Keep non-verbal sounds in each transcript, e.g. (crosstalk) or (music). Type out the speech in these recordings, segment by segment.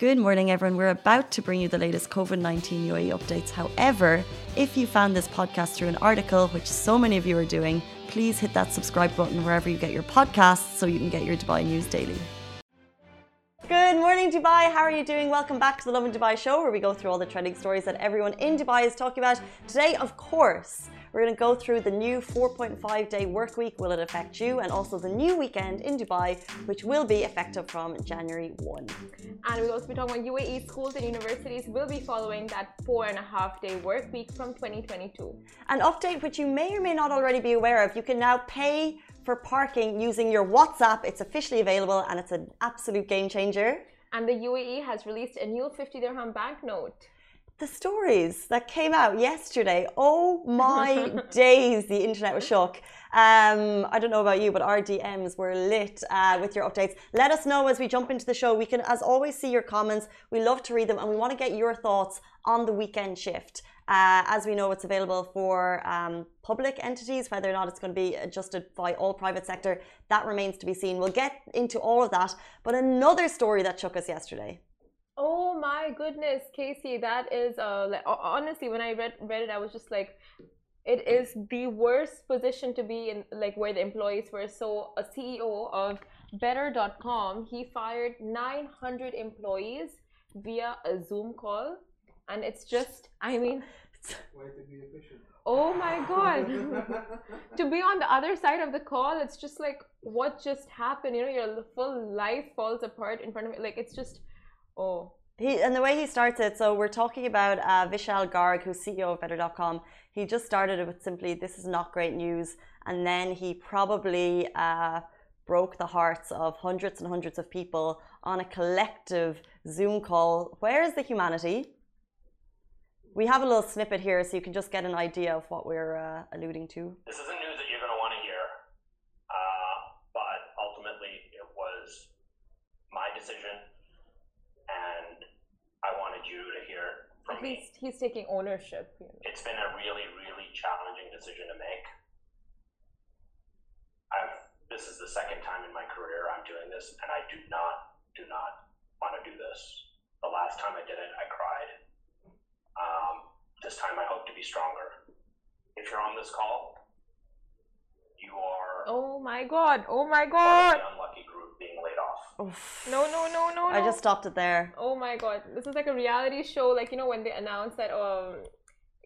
Good morning, everyone. We're about to bring you the latest COVID 19 UAE updates. However, if you found this podcast through an article, which so many of you are doing, please hit that subscribe button wherever you get your podcasts so you can get your Dubai news daily. Good morning, Dubai. How are you doing? Welcome back to the Lovin Dubai show, where we go through all the trending stories that everyone in Dubai is talking about. Today, of course, we're going to go through the new 4.5 day work week. Will it affect you? And also the new weekend in Dubai, which will be effective from January 1. And we'll also be talking about UAE schools and universities will be following that four and a half day work week from 2022. An update which you may or may not already be aware of. You can now pay for parking using your WhatsApp. It's officially available and it's an absolute game changer. And the UAE has released a new 50 dirham banknote the stories that came out yesterday. Oh my (laughs) days, the internet was shook. Um, I don't know about you, but our DMs were lit uh, with your updates. Let us know as we jump into the show. We can, as always, see your comments. We love to read them, and we want to get your thoughts on the weekend shift. Uh, as we know, it's available for um, public entities. Whether or not it's going to be adjusted by all private sector, that remains to be seen. We'll get into all of that. But another story that shook us yesterday. Oh my goodness, Casey, that is uh like honestly when I read read it I was just like it is the worst position to be in like where the employees were so a CEO of better.com he fired 900 employees via a Zoom call and it's just I mean Way to be efficient. Oh my god. (laughs) to be on the other side of the call, it's just like what just happened? You know, your full life falls apart in front of me. Like it's just Oh. He, and the way he starts it, so we're talking about uh, Vishal Garg, who's CEO of Better.com. He just started it with simply, "This is not great news," and then he probably uh, broke the hearts of hundreds and hundreds of people on a collective Zoom call. Where is the humanity? We have a little snippet here, so you can just get an idea of what we're uh, alluding to. This isn't news that you're going to want to hear, uh, but ultimately, it was my decision I wanted you to hear from At least he's taking ownership. You know. It's been a really, really challenging decision to make. I've this is the second time in my career I'm doing this, and I do not, do not want to do this. The last time I did it, I cried. Um, this time I hope to be stronger. If you're on this call, you are. Oh my god! Oh my god! Unlucky group being laid off. Oof. No, no, no, no, I just stopped it there. Oh my god, this is like a reality show. Like you know when they announce that, um,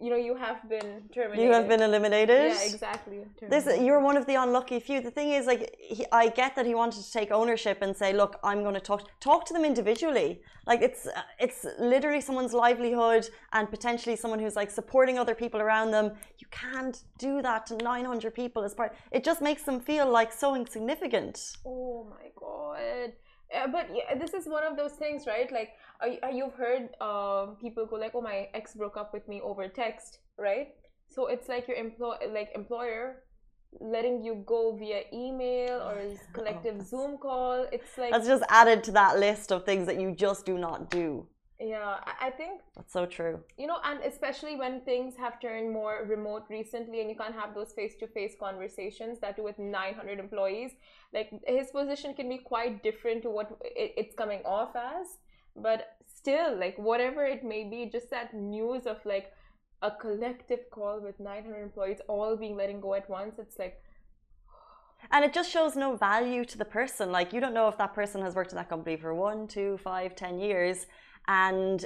you know you have been terminated. You have been eliminated. Yeah, exactly. This you're one of the unlucky few. The thing is, like, he, I get that he wanted to take ownership and say, look, I'm going to talk talk to them individually. Like it's it's literally someone's livelihood and potentially someone who's like supporting other people around them. You can't do that to 900 people as part. It just makes them feel like so insignificant. Oh my god uh, but yeah, this is one of those things, right? Like uh, you've heard uh, people go like, "Oh, my ex broke up with me over text," right? So it's like your employ like employer letting you go via email or collective oh, Zoom call. It's like that's just added to that list of things that you just do not do. Yeah, I think that's so true. You know, and especially when things have turned more remote recently and you can't have those face to face conversations that do with 900 employees, like his position can be quite different to what it's coming off as. But still, like whatever it may be, just that news of like a collective call with 900 employees all being letting go at once, it's like, (sighs) and it just shows no value to the person. Like you don't know if that person has worked in that company for one, two, five, ten years and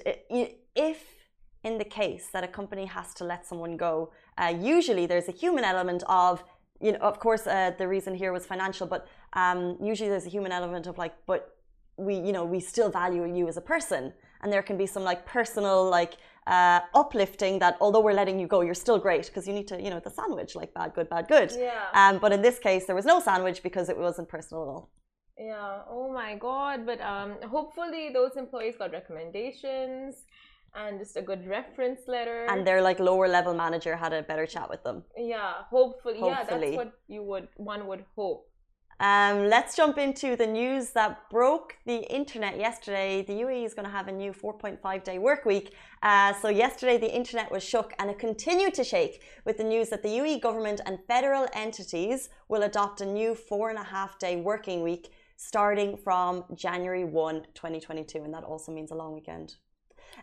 if in the case that a company has to let someone go, uh, usually there's a human element of, you know, of course, uh, the reason here was financial, but um, usually there's a human element of like, but we, you know, we still value you as a person, and there can be some like personal like uh, uplifting that although we're letting you go, you're still great because you need to, you know, the sandwich like bad, good, bad, good. Yeah. Um, but in this case, there was no sandwich because it wasn't personal at all. Yeah. Oh my God. But um, hopefully those employees got recommendations and just a good reference letter. And their like lower level manager had a better chat with them. Yeah. Hopefully. hopefully. Yeah. That's what you would one would hope. Um, let's jump into the news that broke the internet yesterday. The UAE is going to have a new 4.5 day work week. Uh, so, yesterday the internet was shook and it continued to shake with the news that the UAE government and federal entities will adopt a new four and a half day working week starting from January 1, 2022. And that also means a long weekend.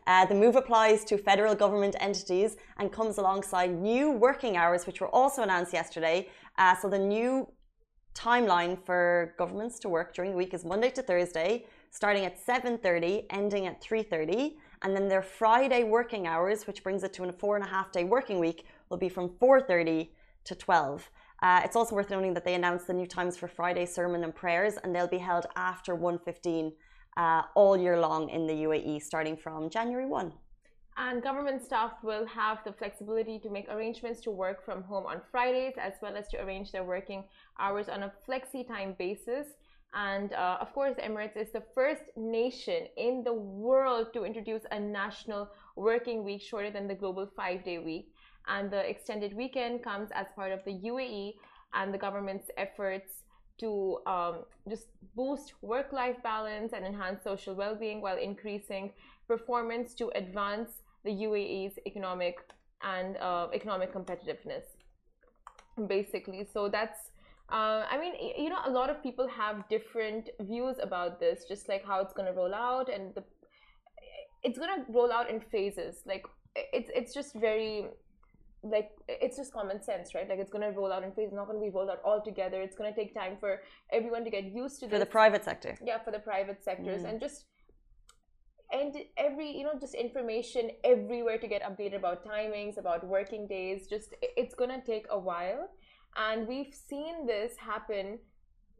Uh, the move applies to federal government entities and comes alongside new working hours, which were also announced yesterday. Uh, so the new timeline for governments to work during the week is Monday to Thursday, starting at 7.30, ending at 3.30. And then their Friday working hours, which brings it to a four and a half day working week, will be from 4.30 to 12. Uh, it's also worth noting that they announced the new times for Friday sermon and prayers, and they'll be held after 1.15 uh, all year long in the UAE, starting from January 1. And government staff will have the flexibility to make arrangements to work from home on Fridays, as well as to arrange their working hours on a flexi time basis. And uh, of course, Emirates is the first nation in the world to introduce a national working week shorter than the global five day week. And the extended weekend comes as part of the UAE and the government's efforts to um, just boost work life balance and enhance social well being while increasing performance to advance the UAE's economic and uh, economic competitiveness. Basically, so that's uh, I mean, you know, a lot of people have different views about this, just like how it's going to roll out, and the it's going to roll out in phases. Like it's it's just very like it's just common sense, right? Like it's going to roll out in phases, not going to be rolled out all together. It's going to take time for everyone to get used to this. For the private sector. Yeah, for the private sectors, mm. and just and every you know just information everywhere to get updated about timings, about working days. Just it's going to take a while and we've seen this happen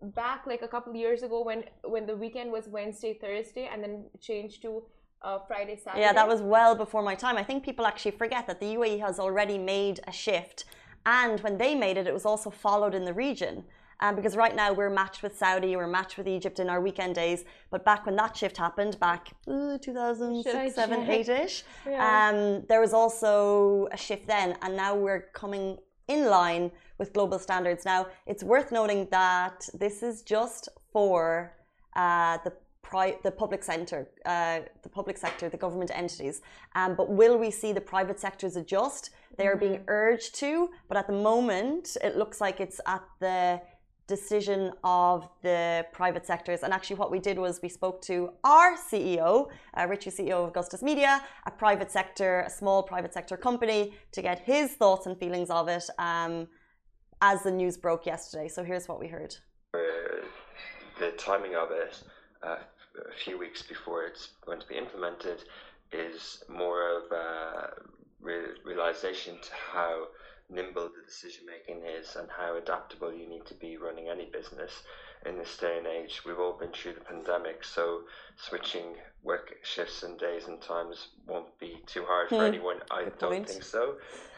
back like a couple years ago when when the weekend was Wednesday, Thursday, and then changed to uh, Friday, Saturday. Yeah, that was well before my time. I think people actually forget that the UAE has already made a shift, and when they made it, it was also followed in the region. Um, because right now we're matched with Saudi, we're matched with Egypt in our weekend days. But back when that shift happened, back uh, 2006, 7, 8 ish, yeah. um, there was also a shift then. And now we're coming in line with global standards. Now, it's worth noting that this is just for uh, the the public sector, uh, the public sector, the government entities. Um, but will we see the private sectors adjust? They are being mm-hmm. urged to, but at the moment, it looks like it's at the decision of the private sectors. And actually, what we did was we spoke to our CEO, uh, Richie, CEO of Augustus Media, a private sector, a small private sector company, to get his thoughts and feelings of it um, as the news broke yesterday. So here's what we heard. Uh, the timing of it, uh, a few weeks before it's going to be implemented, is more of a re- realization to how nimble the decision making is and how adaptable you need to be running any business in this day and age. We've all been through the pandemic, so switching work shifts and days and times won't be too hard for hmm. anyone. I Good don't point. think so.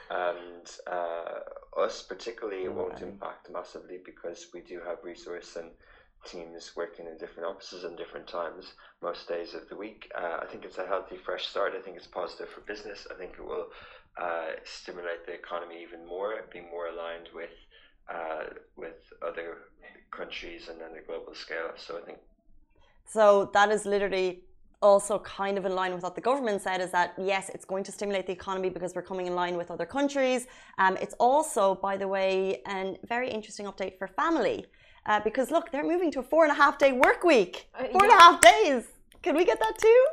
And uh, us, particularly, it won't impact massively because we do have resource and teams working in different offices and different times most days of the week. Uh, I think it's a healthy, fresh start. I think it's positive for business. I think it will uh, stimulate the economy even more, be more aligned with uh, with other countries and then the global scale. So I think. So that is literally also kind of in line with what the government said is that yes, it's going to stimulate the economy because we're coming in line with other countries. Um, it's also, by the way, a very interesting update for family uh, because look, they're moving to a four and a half day work week. Uh, yeah. and a half days. Can we get that too?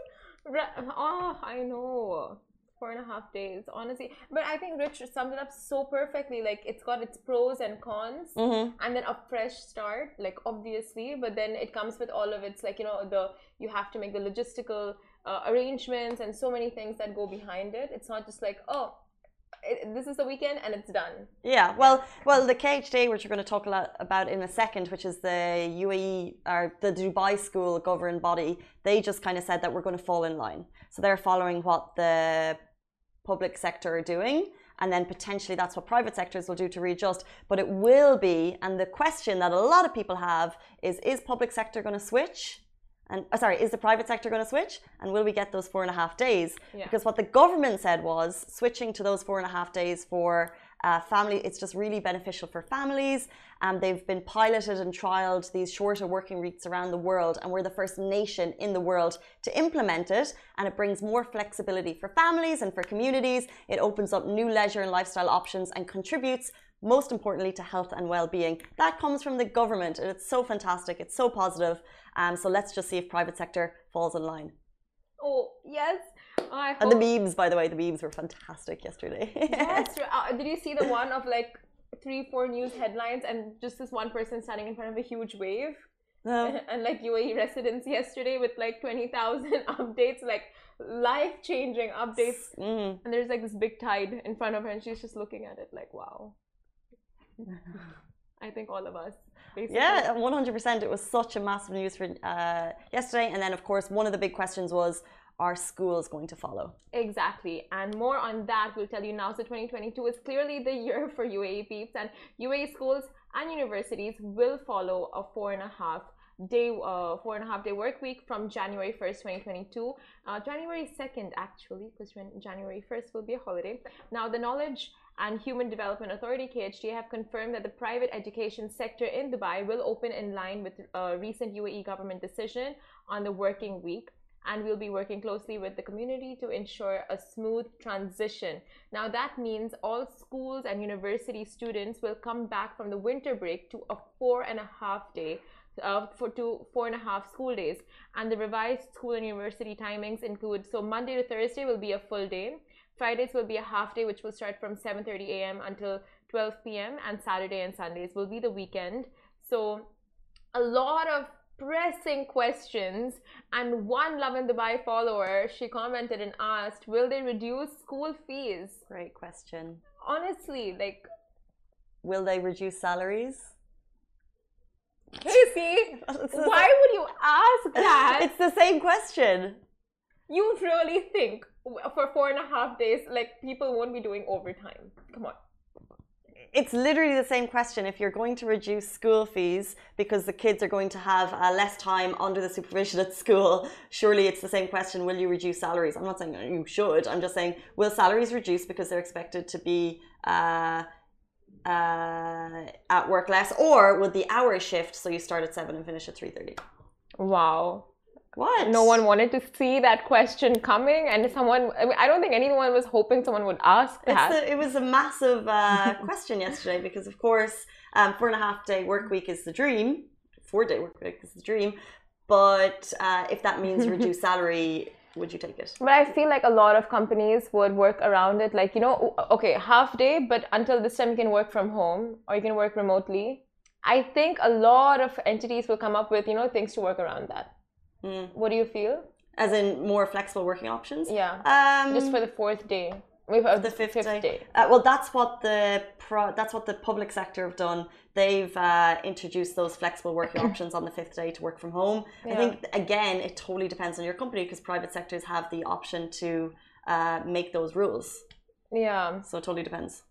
Oh, I know four and a half days, honestly. But I think Rich summed it up so perfectly. Like it's got its pros and cons, mm-hmm. and then a fresh start. Like obviously, but then it comes with all of its like you know the you have to make the logistical uh, arrangements and so many things that go behind it. It's not just like oh. It, this is the weekend and it's done. Yeah, well, well, the KHDA, which we're going to talk a lot about in a second, which is the UAE or the Dubai School governing body, they just kind of said that we're going to fall in line. So they're following what the public sector are doing and then potentially that's what private sectors will do to readjust but it will be and the question that a lot of people have is is public sector going to switch? And oh, sorry is the private sector going to switch? And will we get those four and a half days? Yeah. because what the government said was switching to those four and a half days for uh, family it's just really beneficial for families um, they've been piloted and trialed these shorter working weeks around the world, and we're the first nation in the world to implement it. And it brings more flexibility for families and for communities. It opens up new leisure and lifestyle options and contributes most importantly to health and well-being. That comes from the government, and it's so fantastic. It's so positive. Um, so let's just see if private sector falls in line. Oh yes. I And the memes, by the way, the memes were fantastic yesterday. yes. (laughs) Uh, did you see the one of like three, four news headlines and just this one person standing in front of a huge wave? No. (laughs) and like UAE residents yesterday with like 20,000 (laughs) updates, like life changing updates. Mm. And there's like this big tide in front of her, and she's just looking at it like, wow. I think all of us, basically. Yeah, one hundred percent. It was such a massive news for uh, yesterday, and then of course one of the big questions was: Are schools going to follow? Exactly. And more on that, we'll tell you now. So 2022 is clearly the year (laughs) for UAE peeps, and UAE schools and universities will follow a four and a half day, uh, four and a half day work week from January 1st, 2022. Uh, January 2nd, actually, because January 1st will be a holiday. Now, the Knowledge and Human Development Authority, KHDA have confirmed that the private education sector in Dubai will open in line with a recent UAE government decision on the working week and we'll be working closely with the community to ensure a smooth transition. Now, that means all schools and university students will come back from the winter break to a four and a half day. Uh, for two four and a half school days and the revised school and university timings include so monday to thursday will be a full day fridays will be a half day which will start from 7:30 a.m. until 12 p.m. and saturday and sundays will be the weekend so a lot of pressing questions and one Lovin Dubai follower she commented and asked will they reduce school fees Great question. honestly like Will they reduce salaries? Casey (laughs) why would you ask (laughs) that It's the same question. you really think for four and a half days like people won't be doing overtime come on It's literally the same question. If you're going to reduce school fees because the kids are going to have uh, less time under the supervision at school, surely it's the same question. Will you reduce salaries? I'm not saying you should. I'm just saying, will salaries reduce because they're expected to be uh, uh, at work less, or would the hours shift so you start at seven and finish at three thirty? wow What? no one wanted to see that question coming and someone I, mean, I don't think anyone was hoping someone would ask It's that a, it was a massive uh, (laughs) question yesterday because, of course, um, four and a half day work week is the dream. Four day work week is the dream. But uh, if that means (laughs) reduced salary, would you take it? But I feel like a lot of companies would work around it. Like, you know, okay, half day, but until this time you can work from home or you can work remotely. I think a lot of entities will come up with, you know, things to work around that. Mm. What do you feel? As in more flexible working options? Yeah. Um, Just for the fourth day. We've the fifth, day. day. Uh, well, that's what the pro, that's what the public sector have done. They've uh, introduced those flexible working (coughs) options on the fifth day to work from home. I think again, it totally depends on your company because private sectors have the option to uh, make those rules. Yeah. So it totally depends.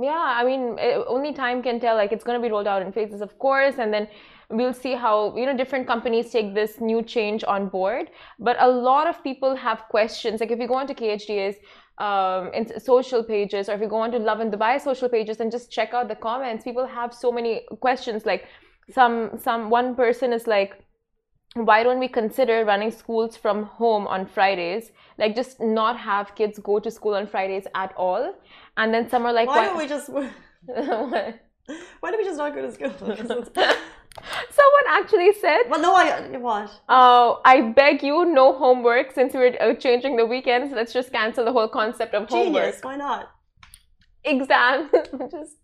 yeah i mean it, only time can tell like it's going to be rolled out in phases of course and then we'll see how you know different companies take this new change on board but a lot of people have questions like if you go onto khda's um, in social pages or if you go onto lovin dubai social pages and just check out the comments people have so many questions like some some one person is like why don't we consider running schools from home on Fridays? Like, just not have kids go to school on Fridays at all. And then some are like, Why don't we just (laughs) (laughs) why don't we just not go to school? (laughs) Someone actually said, well, no, I what? "Oh, I beg you, no homework. Since we're uh, changing the weekends, let's just cancel the whole concept of homework. Genius. Why not? Exams, (laughs) just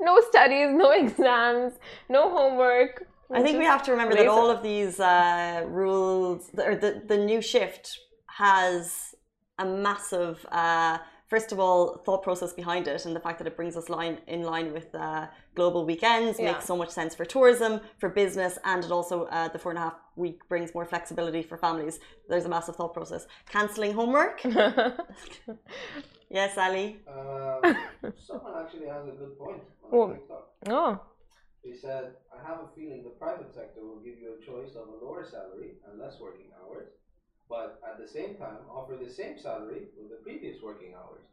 no studies, no exams, no homework." I think we have to remember that all of these uh, rules, or the, the new shift, has a massive, uh, first of all, thought process behind it, and the fact that it brings us line in line with uh, global weekends Yeah. makes so much sense for tourism, for business, and it also uh, the four and a half week brings more flexibility for families. There's a massive thought process. Canceling homework? (laughs) yes, Ali. Uh, (laughs) someone actually has a good point on Well- TikTok. oh, He said, I have a feeling the private sector will give you a choice of a lower salary and less working hours, but at the same time offer the same salary with the previous working hours.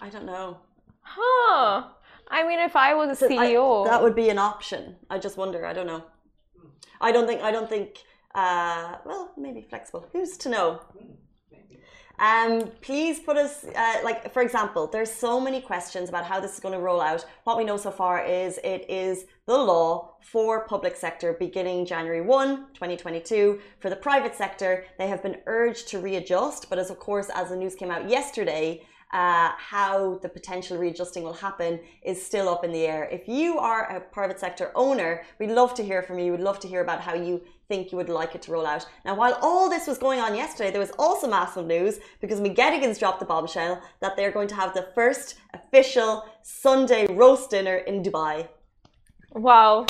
I don't know. huh. I mean, if I was a So I- CEO, that would be an option. I just wonder. I don't know. I don't think. I don't think. Uh, well, maybe flexible. Who's to know? Um, please put us, uh, like, for example, there's so many questions about how this is going to roll out. What we know so far is it is the law for public sector beginning January 1, 2022. For the private sector, they have been urged to readjust, but as of course, as the news came out yesterday, uh, how the potential readjusting will happen is still up in the air. If you are a private sector owner, we'd love to hear from you. We'd love to hear about how you think you would like it to roll out. Now, while all this was going on yesterday, there was also massive news because McGettigan's dropped the bombshell that they're going to have the first official Sunday roast dinner in Dubai. Wow.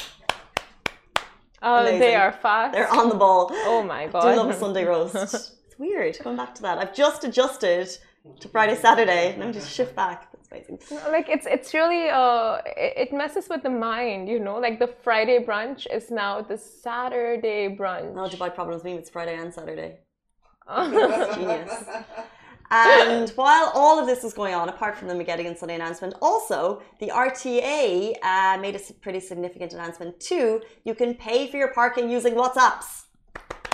Uh, they are fast. They're on the ball. Oh my god. Do love a Sunday roast. (laughs) it's weird. Going back to that, I've just adjusted to Friday, Saturday. Let me just shift back. That's amazing. Like it's it's really uh it messes with the mind, you know. Like the Friday brunch is now the Saturday brunch. No, Dubai problems mean it's Friday and Saturday. (laughs) genius. And while all of this is going on, apart from the McGettigan Sunday announcement, also the RTA uh, made a pretty significant announcement too. You can pay for your parking using WhatsApps.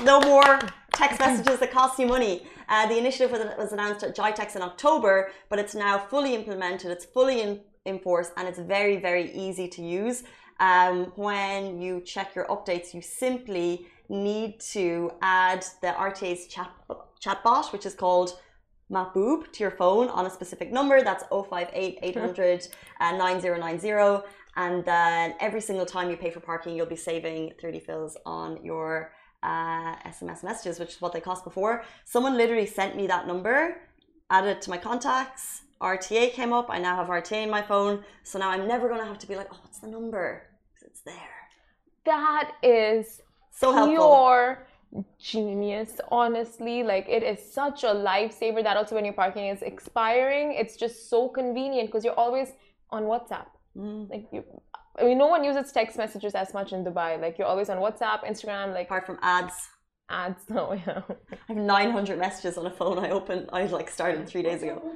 No more text messages that cost you money. Uh, the initiative was, was announced at GITEX in October, but it's now fully implemented, it's fully in, in force, and it's very, very easy to use. Um, when you check your updates, you simply need to add the RTA's chat, chatbot, which is called Mahboub, to your phone on a specific number. That's 058 800 uh, 9090. And then every single time you pay for parking, you'll be saving 30 fils on your uh, SMS messages, which is what they cost before. Someone literally sent me that number, added it to my contacts. RTA came up. I now have RTA in my phone. So now I'm never going to have to be like, oh, what's the number? Because it's there. That is so helpful. Pure genius, honestly. Like, it is such a lifesaver that also when your parking is expiring, it's just so convenient because you're always on WhatsApp. Mm. Like, you, I mean, no one uses text messages as much in Dubai. Like you're always on WhatsApp, Instagram, like apart from ads. Ads, (laughs) no, yeah. I have 900 messages on a phone I opened. I like started three days ago.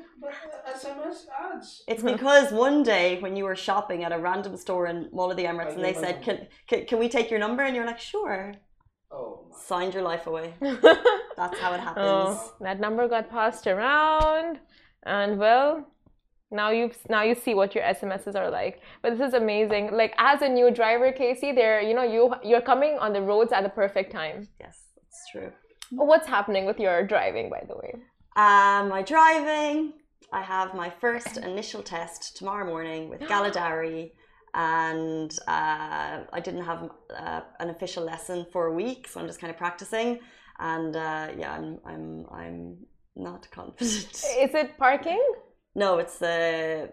SMS ads. It's because one day when you were shopping at a random store in Mall of the Emirates, and they said, can, can, "Can we take your number?" and you're like, "Sure." Oh. Signed your life away. (laughs) That's how it oh, happens. Oh, that number got passed around, and well, now you've now you see what your smss are like. But this is amazing. Like as a new driver casey there you know you you're coming on the roads at the perfect time. Yes that's true. What's happening with your driving by the way? Um my driving i have my first initial test tomorrow morning with (gasps) Galadari and uh, i didn't have uh, an official lesson for a week so i'm just kind of practicing. And uh, yeah i'm i'm i'm not confident. Is it parking no, it's the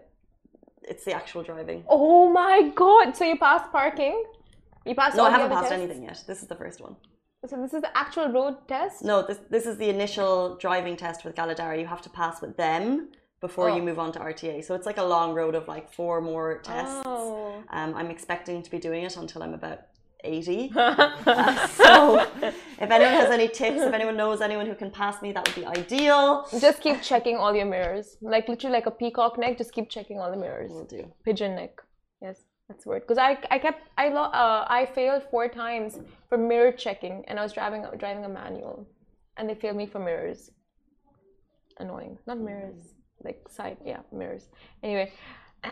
it's the actual driving. Oh my god! So you passed parking? You passed? No, I haven't passed tests? anything yet. This is the first one. So this is the actual road test? No, this this is the initial driving test with Galadari. You have to pass with them before oh. you move on to RTA. So it's like a long road of like four more tests. Oh. Um, I'm expecting to be doing it until I'm about 80. uh, (laughs) so if anyone has any tips, if anyone knows anyone who can pass me, that would be ideal. Just keep checking all your mirrors. Like literally like a peacock neck, just keep checking all the mirrors. Will do. Pigeon neck. Yes, that's the word. Because I, I kept, I, uh, I failed four times for mirror checking and I was driving, driving a manual and they failed me for mirrors. Annoying. Not mirrors, like side, yeah, mirrors. Anyway,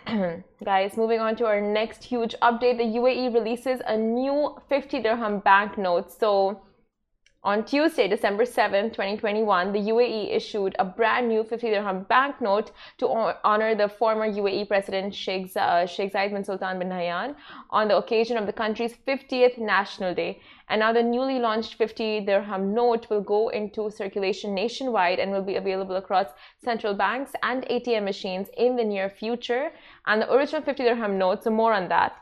(clears throat) Guys, moving on to our next huge update. The UAE releases a new 50 dirham banknote. So, on Tuesday, December 7, 2021, the UAE issued a brand new 50 dirham banknote to honor the former UAE President Sheikh, uh, Sheikh Zayed bin Sultan bin Nahyan on the occasion of the country's 50th National Day. And now the newly launched 50 dirham note will go into circulation nationwide and will be available across central banks and ATM machines in the near future. And the original 50 dirham note, so more on that,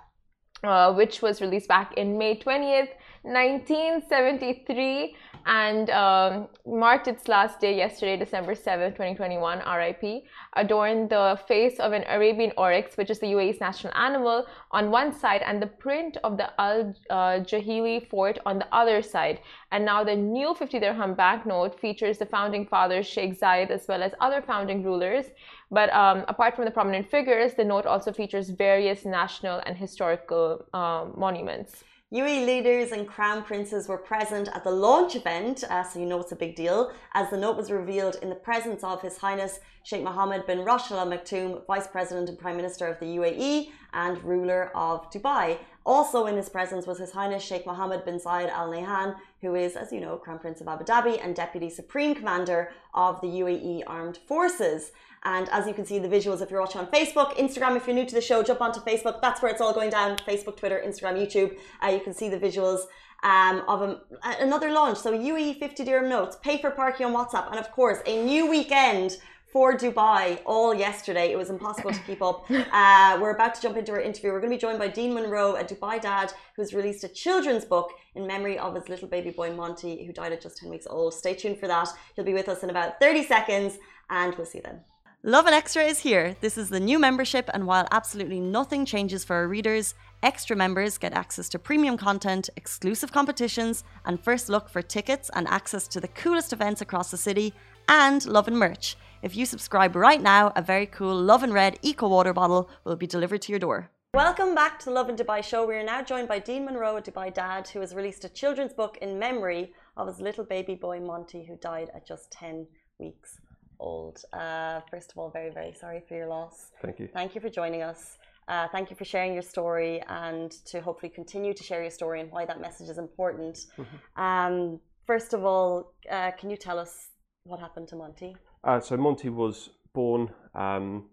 uh, which was released back in May 20th, 1973 and um, marked its last day yesterday, December 7, 2021, RIP, adorned the face of an Arabian oryx, which is the UAE's national animal, on one side, and the print of the Al uh, Jahili fort on the other side. And now the new 50 dirham banknote features the founding fathers Sheikh Zayed as well as other founding rulers. But um, apart from the prominent figures, the note also features various national and historical um, monuments. UAE leaders and crown princes were present at the launch event, uh, so you know it's a big deal, as the note was revealed in the presence of His Highness Sheikh Mohammed bin Rashid Al Maktoum, Vice President and Prime Minister of the UAE and ruler of Dubai. Also in his presence was His Highness Sheikh Mohammed bin Zayed Al Nahyan, who is, as you know, Crown Prince of Abu Dhabi and Deputy Supreme Commander of the UAE Armed Forces. And as you can see in the visuals, if you're watching on Facebook, Instagram, if you're new to the show, jump onto Facebook. That's where it's all going down Facebook, Twitter, Instagram, YouTube. Uh, you can see the visuals um, of a, another launch. So UAE 50 dirham notes, pay for parking on WhatsApp, and of course, a new weekend for Dubai all yesterday. It was impossible to keep up. (laughs) Uh, we're about to jump into our interview. We're going to be joined by Dean Munro, a Dubai dad who's released a children's book in memory of his little baby boy Monty, who died at just 10 weeks old. Stay tuned for that. He'll be with us in about 30 seconds, and we'll see you then. Lovin Extra is here. This is the new membership, and while absolutely nothing changes for our readers, extra members get access to premium content, exclusive competitions, and first look for tickets and access to the coolest events across the city, and Lovin merch. If you subscribe right now, a very cool Lovin Red Eco Water bottle will be delivered to your door. Welcome back to the Lovin Dubai show. We are now joined by Dean Munro, a Dubai dad, who has released a children's book in memory of his little baby boy Monty, who died at just 10 weeks old. Uh, first of all, very, very sorry for your loss. Thank you. Thank you for joining us. Uh, thank you for sharing your story and to hopefully continue to share your story and why that message is important. Mm-hmm. Um, first of all, uh, can you tell us what happened to Monty? Uh, so Monty was born um,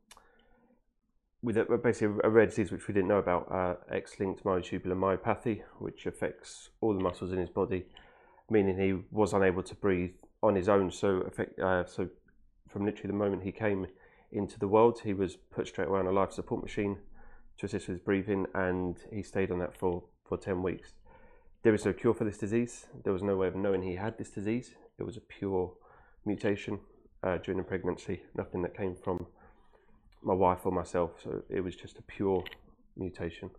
with a, basically a rare disease which we didn't know about, uh, X-linked myotubular myopathy, which affects all the muscles in his body, meaning he was unable to breathe on his own. So, affect, uh, so from literally the moment he came into the world, he was put straight away on a life support machine to assist with his breathing, and he stayed on that for, for 10 weeks. There is no cure for this disease. There was no way of knowing he had this disease. It was a pure mutation uh, during the pregnancy, nothing that came from my wife or myself. So it was just a pure mutation.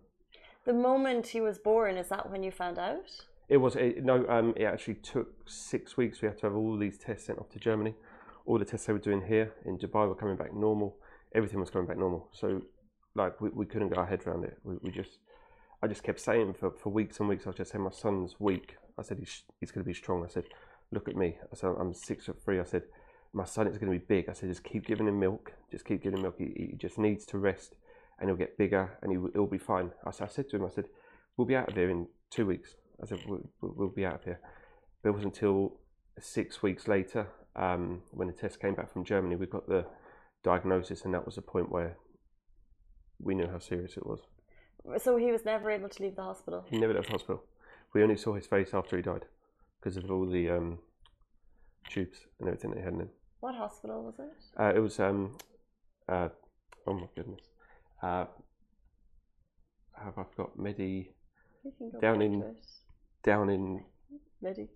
The moment he was born, is that when you found out? It was it, no. Um, it actually took six weeks. We had to have all these tests sent off to Germany all the tests they were doing here in Dubai were coming back normal. Everything was coming back normal. So, like, we, we couldn't get our head around it. We, we just, I just kept saying for, for weeks and weeks, I was just saying, my son's weak. I said, he's, he's going to be strong. I said, look at me. I said, I'm six foot three. I said, my son is going to be big. I said, just keep giving him milk. Just keep giving him milk. He, he just needs to rest and he'll get bigger and he, he'll be fine. I, I said to him, I said, we'll be out of here in two weeks. I said, we'll, we'll be out of here. But it wasn't until six weeks later um, when the test came back from Germany, we got the diagnosis, and that was the point where we knew how serious it was. So he was never able to leave the hospital. He never left the hospital. We only saw his face after he died because of all the um, tubes and everything that he had in him. What hospital was it? Uh, it was um, uh, oh my goodness. Uh, have I forgot Medi down in down in Medi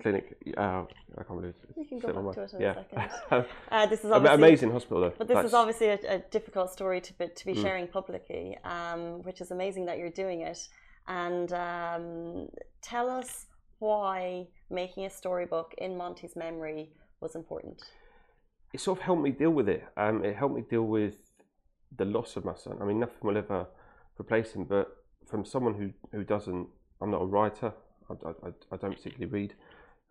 clinic. Uh, I can't believe. You can go back to it in yeah. a second. (laughs) uh, this is obviously, amazing hospital, though. But this That's, is obviously a, a, difficult story to be, to be mm. sharing publicly, um, which is amazing that you're doing it. And um, tell us why making a storybook in Monty's memory was important. It sort of helped me deal with it. Um, it helped me deal with the loss of my son. I mean, nothing will ever replace him, but from someone who, who doesn't, I'm not a writer, I, I, I don't particularly read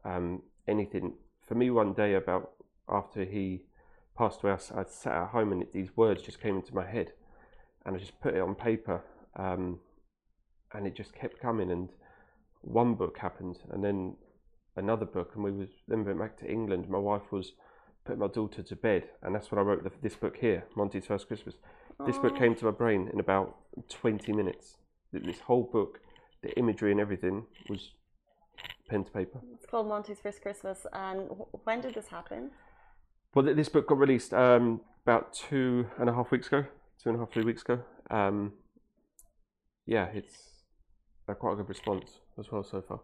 um, anything. For me, one day about after he passed away, I, I, sat at home and these words just came into my head, and I just put it on paper, um, and it just kept coming. And one book happened, and then another book, and we was then went back to England. My wife was putting my daughter to bed, and that's when I wrote the, this book here, Monty's First Christmas. This book came to my brain in about 20 minutes. This whole book, the imagery and everything was pen to paper. It's called Monty's First Christmas. And when did this happen? Well, this book got released um, about two and a half weeks ago, two and a half, three weeks ago. Um, yeah, it's a quite a good response as well so far.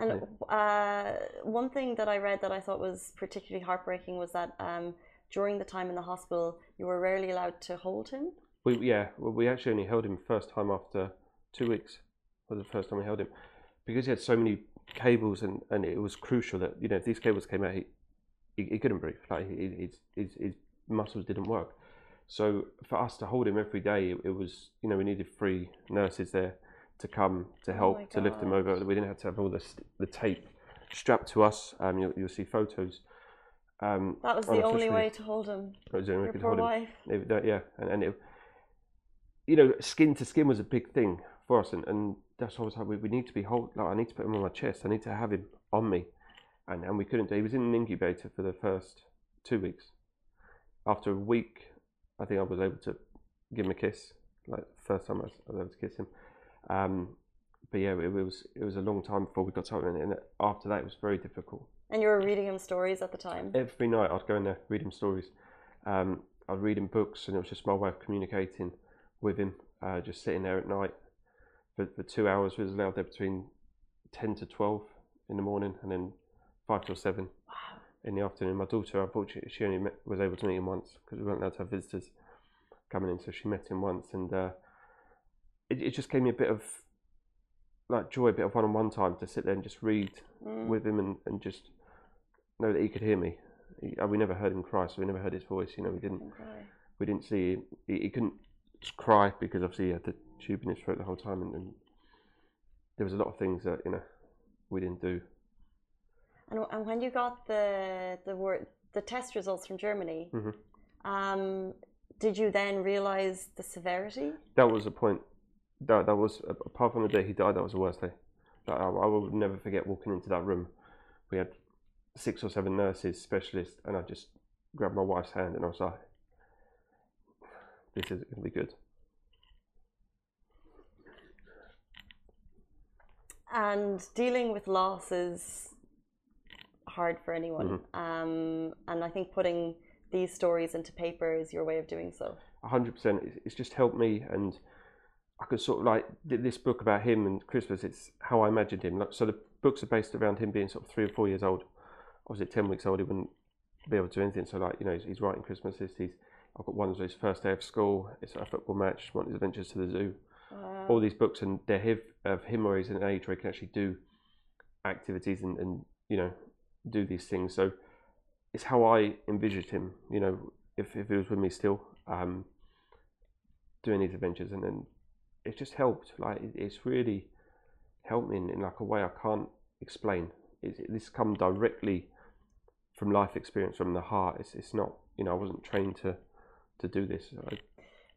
And uh, one thing that I read that I thought was particularly heartbreaking was that um, during the time in the hospital, you were rarely allowed to hold him. We yeah, well, we actually only held him first time after two weeks. Was the first time we held him because he had so many cables, and, and it was crucial that you know if these cables came out, he he, he couldn't breathe. Like he, his, his his muscles didn't work. So for us to hold him every day, it, it was you know we needed three nurses there to come to Oh help my to lift him over. We didn't have to have all the st- the tape strapped to us. Um, you'll, you'll see photos. Um, That was the only way to hold him. That was the only way Your we could poor hold him. wife. It- that- yeah, and, and it, you know, skin to skin was a big thing for us, and, and that's why I was like, we, we need to be hold. Like, I need to put him on my chest. I need to have him on me, and and we couldn't do. He was in an incubator for the first two weeks. After a week, I think I was able to give him a kiss. Like first time I was, I was able to kiss him. Um, but yeah, it, was it was a long time before we got something, and, and after that, it was very difficult And you were reading him stories at the time. every night I'd go in there, read him stories. Um, I'd read him books, and it was just my way of communicating with him. Uh, just sitting there at night for, for two hours. We was allowed there between ten to twelve in the morning, and then five till seven in the afternoon. My daughter, unfortunately, she only met, was able to meet him once because we weren't allowed to have visitors coming in, so she met him once, and uh, it, it just gave me a bit of like joy, a bit of one-on-one time to sit there and just read Mm. with him and, and just know that he could hear me. He, uh, we never heard him cry, so we never heard his voice. You know, we didn't we didn't see he, he couldn't cry because obviously he had the tube in his throat the whole time, and, and there was a lot of things that you know we didn't do. And, and when you got the the word the test results from Germany, Mhm. um, did you then realize the severity? That was the point. That that was apart from the day he died, that was the worst day. That I, I will never forget walking into that room. We had six or seven nurses, specialists, and I just grabbed my wife's hand and I was like, "This is going to be good." And dealing with loss is hard for anyone. Mm-hmm. Um, and I think putting these stories into paper is your way of doing so. hundred percent. It's just helped me, and I could sort of like this book about him and Christmas. It's how I imagined him. Like, so the books are based around him being sort of three or four years old. Obviously, at ten weeks old, he wouldn't be able to do anything. So like you know, he's, he's writing Christmas lists. He's I've got one of his first day of school. It's a football match. One of his adventures to the zoo. All these books, and they're hiv- of him or he's an age where he can actually do activities and, and you know do these things. So it's how I envisioned him. You know, if if he was with me still, um, doing these adventures, and then it just helped. Like it, it's really helped me in, in like a way I can't explain. It's, this come directly from life experience, from the heart. It's it's not. You know, I wasn't trained to to do this. I,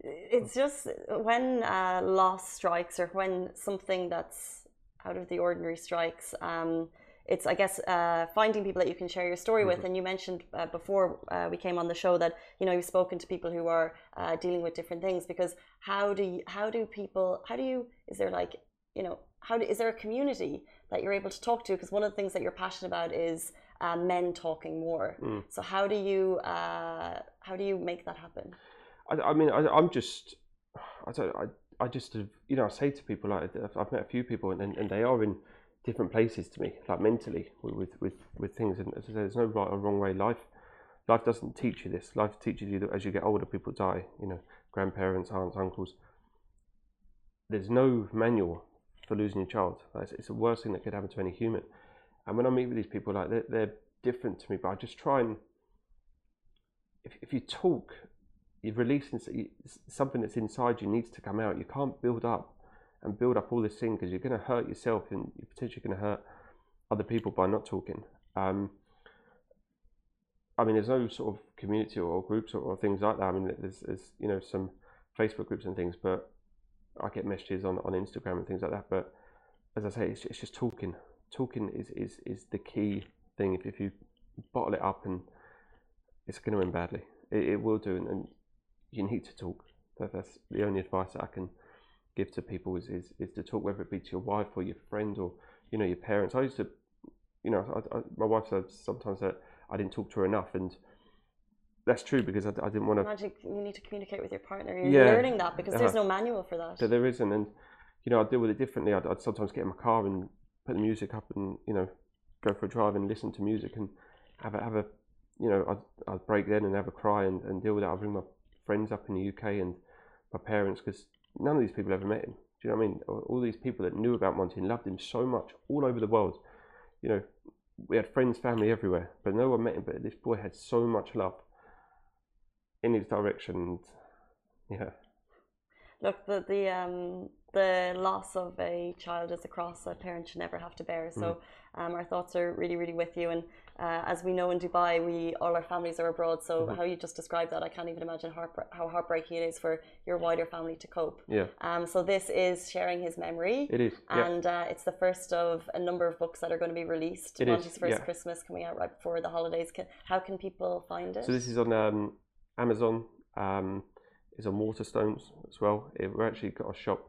it's just when uh, loss strikes or when something that's out of the ordinary strikes um, it's i guess uh, finding people that you can share your story with. And you mentioned uh, before uh, we came on the show that you know you've spoken to people who are uh, dealing with different things because how do you, how do people how do you is there like you know how do, is there a community that you're able to talk to? Because one of the things that you're passionate about is uh, men talking more. Mm. so how do you uh, how do you make that happen I, I mean, I, I'm just, I don't, I, I just, you know, I say to people like I've- met a few people, and, and they are in different places to me, like mentally with with with, with things. And as I say, there's no right or wrong way. Life, life doesn't teach you this. Life teaches you that as you get older, people die. You know, grandparents, aunts, uncles. There's no manual for losing your child. Like, It's, it's the worst thing that could happen to any human. And when I meet with these people, like they're, they're different to me, but I just try and if, if you talk you're releasing s- you- s- something that's inside you needs to come out. You can't build up and build up all this thing because you're going to hurt yourself and you're potentially going to hurt other people by not talking. Um, I mean, there's no sort of community or groups or, or things like that. I mean, there's, there's you know some Facebook groups and things, but I get messages on, on Instagram and things like that. But as I say, it's, it's just talking. Talking is, is, is the key thing. If, if you bottle it up and it's going to end badly, it, it will do. And, and you need to talk. That, that's the only advice I can give to people is, is, is to talk, whether it be to your wife or your friend or you know your parents. I used to, you know, I, I, my wife said sometimes that I didn't talk to her enough, and that's true because I, I didn't want to. Imagine you need to communicate with your partner. You're Yeah. learning that because there's Uh-huh. no manual for that. But there isn't, and you know, I deal with it differently. I'd, I'd sometimes get in my car and put the music up, and you know, go for a drive and listen to music and have a have a, you know, I'd, I'd break then and have a cry and, and deal with that. I bring my friends up in the UK and my parents because none of these people ever met him. Do you know what I mean? All, these people that knew about Monty and loved him so much all over the world. You know, we had friends, family everywhere, but no one met him. But this boy had so much love in his direction. And, yeah. Look, the the um the loss of a child is a cross a parent should never have to bear. So Mm. um, our thoughts are really, really with you. And uh, as we know in Dubai, we all our families are abroad. So Mm-hmm. how you just described that, I can't even imagine heartbreak, how heartbreaking it is for your wider family to cope. Yeah, Um, so this is sharing his memory. it is. Yeah. And uh, it's the first of a number of books that are going to be released. It is, Monty's First yeah. Christmas coming out right before the holidays. Can, how can people find it? So this is on um, Amazon. Um, it's on Waterstones as well. It, we're actually got a shop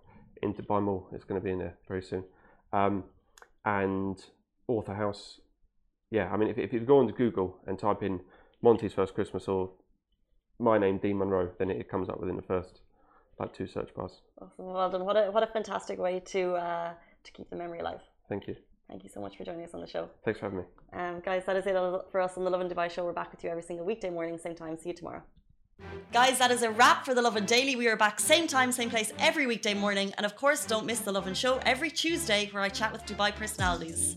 in Dubai Mall. It's going to be in there very soon. Um, and Author House. Yeah, I mean, if, if you go onto Google and type in Monty's First Christmas or my name Dean Munro, then it comes up within the first like two search bars. Awesome. Well done. What a what a fantastic way to uh, to keep the memory alive. Thank you. Thank you so much for joining us on the show. Thanks for having me. Um, guys, that is it for us on the Lovin Dubai show. We're back with you every single weekday morning, same time. See you tomorrow. Guys, that is a wrap for the Lovin Daily. We are back same time, same place every weekday morning. And of course, don't miss the Lovin Show every Tuesday where I chat with Dubai personalities.